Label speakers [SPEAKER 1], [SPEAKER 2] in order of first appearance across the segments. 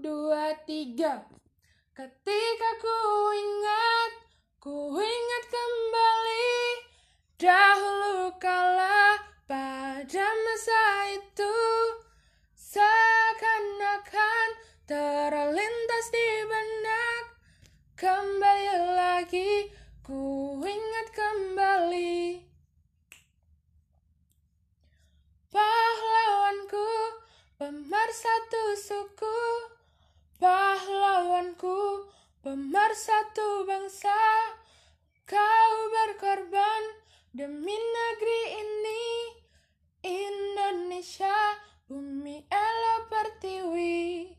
[SPEAKER 1] dua, tiga. Ketika ku ingat, ku ingat kembali. Dahulu kala pada masa itu seakan-akan terlintas di benak. Kembali lagi ku ingat kembali. Pahlawanku pemersatu suku pemersatu bangsa. Kau berkorban demi negeri ini Indonesia bumi Ella Pertiwi.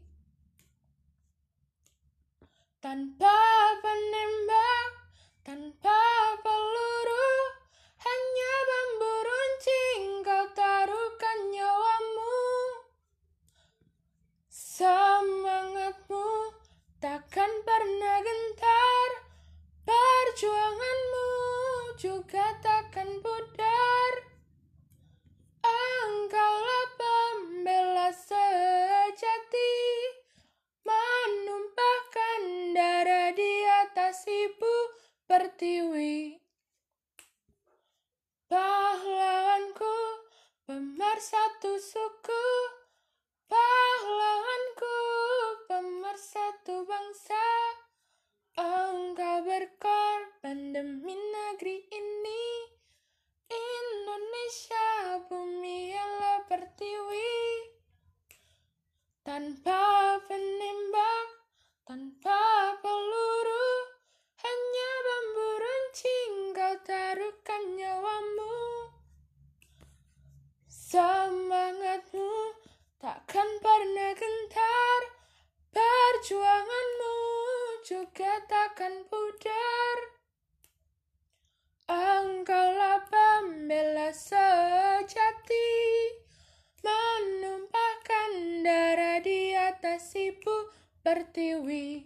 [SPEAKER 1] Tanpa penembak tanpa pertiwi pahlawanku pemersatu suku. Pahlawanku pemersatu bangsa. Engkau berkorban demi negeri ini. Indonesia bumi yang pertiwi tanpa penembak tanpa semangatmu takkan pernah gentar. Perjuanganmu juga takkan pudar. Engkaulah pembela sejati menumpahkan darah di atas ibu pertiwi